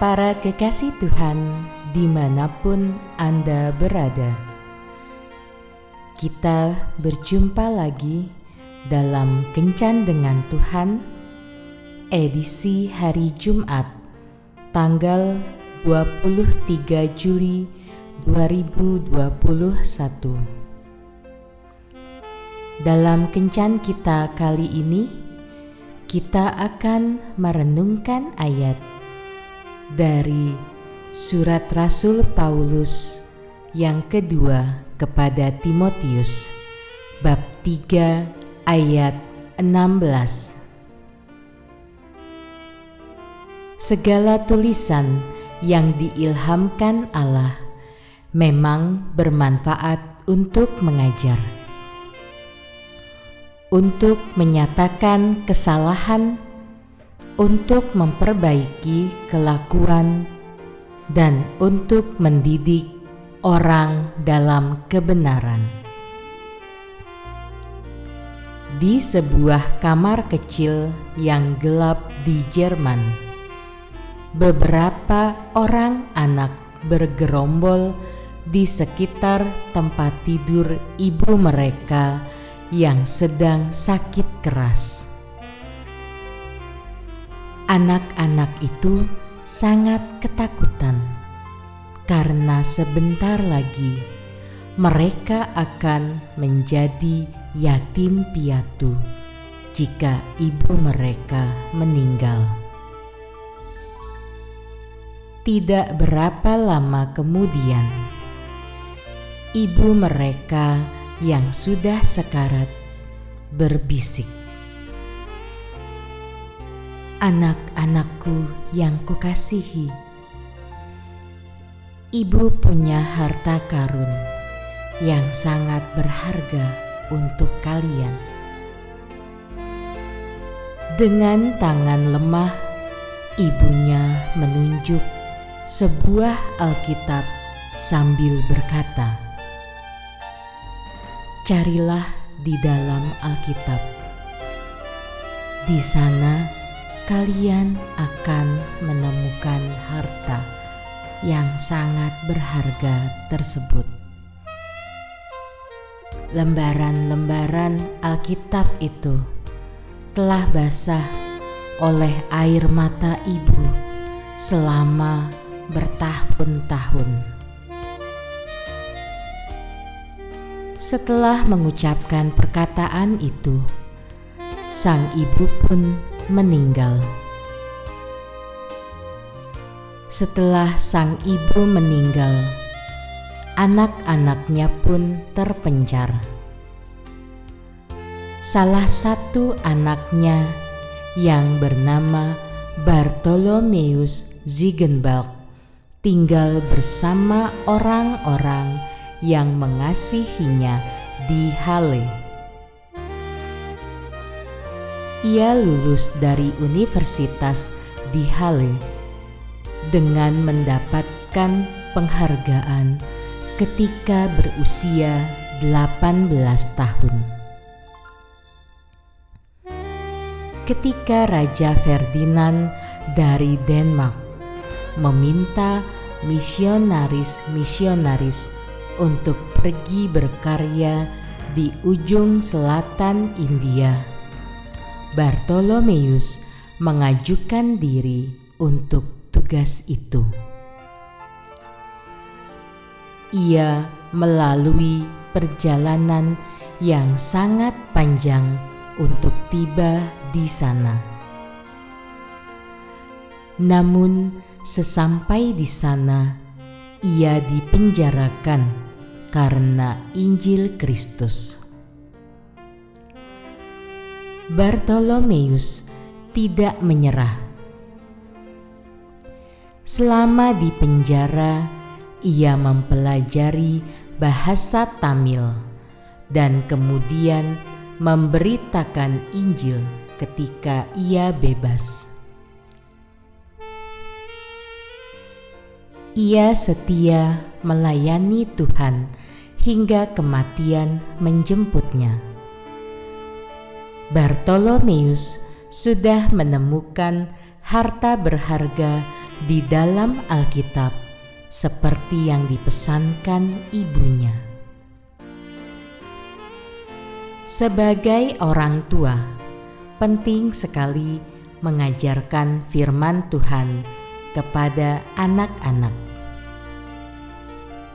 Para kekasih Tuhan, di mana pun Anda berada, kita berjumpa lagi dalam Kencan dengan Tuhan, edisi hari Jumat, tanggal 23 Juli 2021. Dalam Kencan kita kali ini, kita akan merenungkan ayat dari surat Rasul Paulus yang kedua kepada Timotius bab 3 ayat 16 Segala tulisan yang diilhamkan Allah memang bermanfaat untuk mengajar. Untuk menyatakan kesalahan, untuk memperbaiki kelakuan, dan untuk mendidik orang dalam kebenaran. Di sebuah kamar kecil yang gelap di Jerman, beberapa orang anak bergerombol di sekitar tempat tidur ibu mereka yang sedang sakit keras. Anak-anak itu sangat ketakutan karena sebentar lagi mereka akan menjadi yatim piatu jika ibu mereka meninggal. Tidak berapa lama kemudian, ibu mereka yang sudah sekarat berbisik. Anak-anakku yang kukasihi, ibu punya harta karun yang sangat berharga untuk kalian. Dengan tangan lemah, ibunya menunjuk sebuah Alkitab sambil berkata, carilah di dalam Alkitab. Di sana kalian akan menemukan harta yang sangat berharga tersebut. Lembaran-lembaran Alkitab itu telah basah oleh air mata ibu selama bertahun-tahun. Setelah mengucapkan perkataan itu, sang ibu pun meninggal. Setelah sang ibu meninggal, anak-anaknya pun terpencar. Salah satu anaknya yang bernama Bartolomeus Ziegenbalg tinggal bersama orang-orang yang mengasihinya di Halle. Ia lulus dari universitas di Halle dengan mendapatkan penghargaan ketika berusia 18 tahun. Ketika Raja Ferdinand dari Denmark meminta misionaris-misionaris untuk pergi berkarya di ujung selatan India. Bartolomeus mengajukan diri untuk tugas itu. Ia melalui perjalanan yang sangat panjang untuk tiba di sana. Namun, sesampai di sana, ia dipenjarakan karena Injil Kristus. Bartolomeus tidak menyerah. Selama di penjara, ia mempelajari bahasa Tamil dan kemudian memberitakan Injil ketika ia bebas. Ia setia melayani Tuhan hingga kematian menjemputnya. Bartolomeus sudah menemukan harta berharga di dalam Alkitab seperti yang dipesankan ibunya. Sebagai orang tua, penting sekali mengajarkan firman Tuhan kepada anak-anak.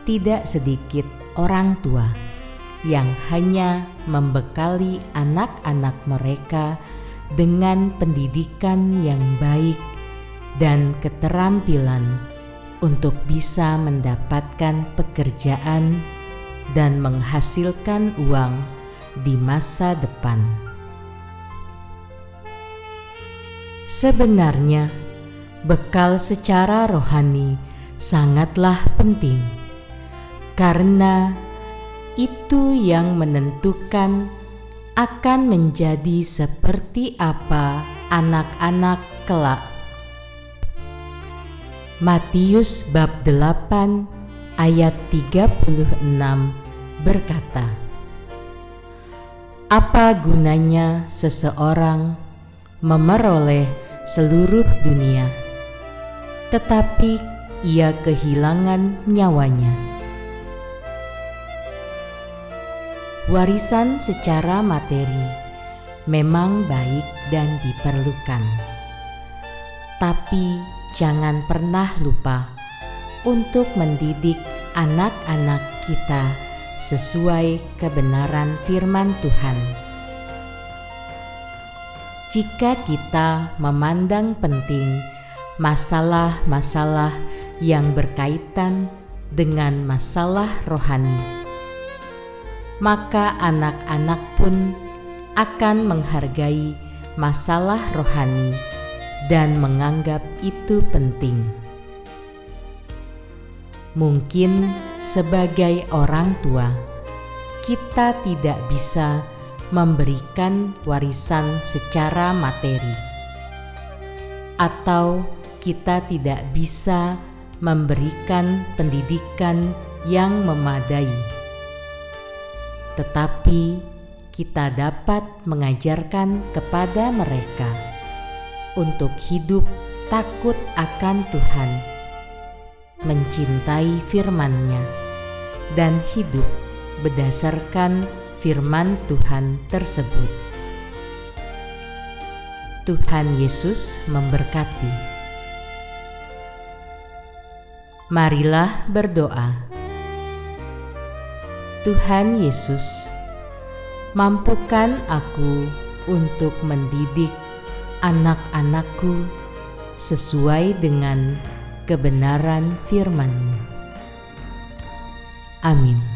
Tidak sedikit orang tua yang hanya membekali anak-anak mereka dengan pendidikan yang baik dan keterampilan untuk bisa mendapatkan pekerjaan dan menghasilkan uang di masa depan. Sebenarnya, bekal secara rohani sangatlah penting karena itu yang menentukan akan menjadi seperti apa anak-anak kelak. Matius bab 8 ayat 36 berkata, Apa gunanya seseorang memeroleh seluruh dunia, tetapi ia kehilangan nyawanya? Warisan secara materi memang baik dan diperlukan, tapi jangan pernah lupa untuk mendidik anak-anak kita sesuai kebenaran firman Tuhan. Jika kita memandang penting masalah-masalah yang berkaitan dengan masalah rohani, maka anak-anak pun akan menghargai masalah rohani dan menganggap itu penting. Mungkin sebagai orang tua, kita tidak bisa memberikan warisan secara materi, atau kita tidak bisa memberikan pendidikan yang memadai tetapi kita dapat mengajarkan kepada mereka untuk hidup takut akan Tuhan, mencintai firman-Nya, dan hidup berdasarkan firman Tuhan tersebut. Tuhan Yesus memberkati. Marilah berdoa. Tuhan Yesus, mampukan aku untuk mendidik anak-anakku sesuai dengan kebenaran firman-Mu. Amin.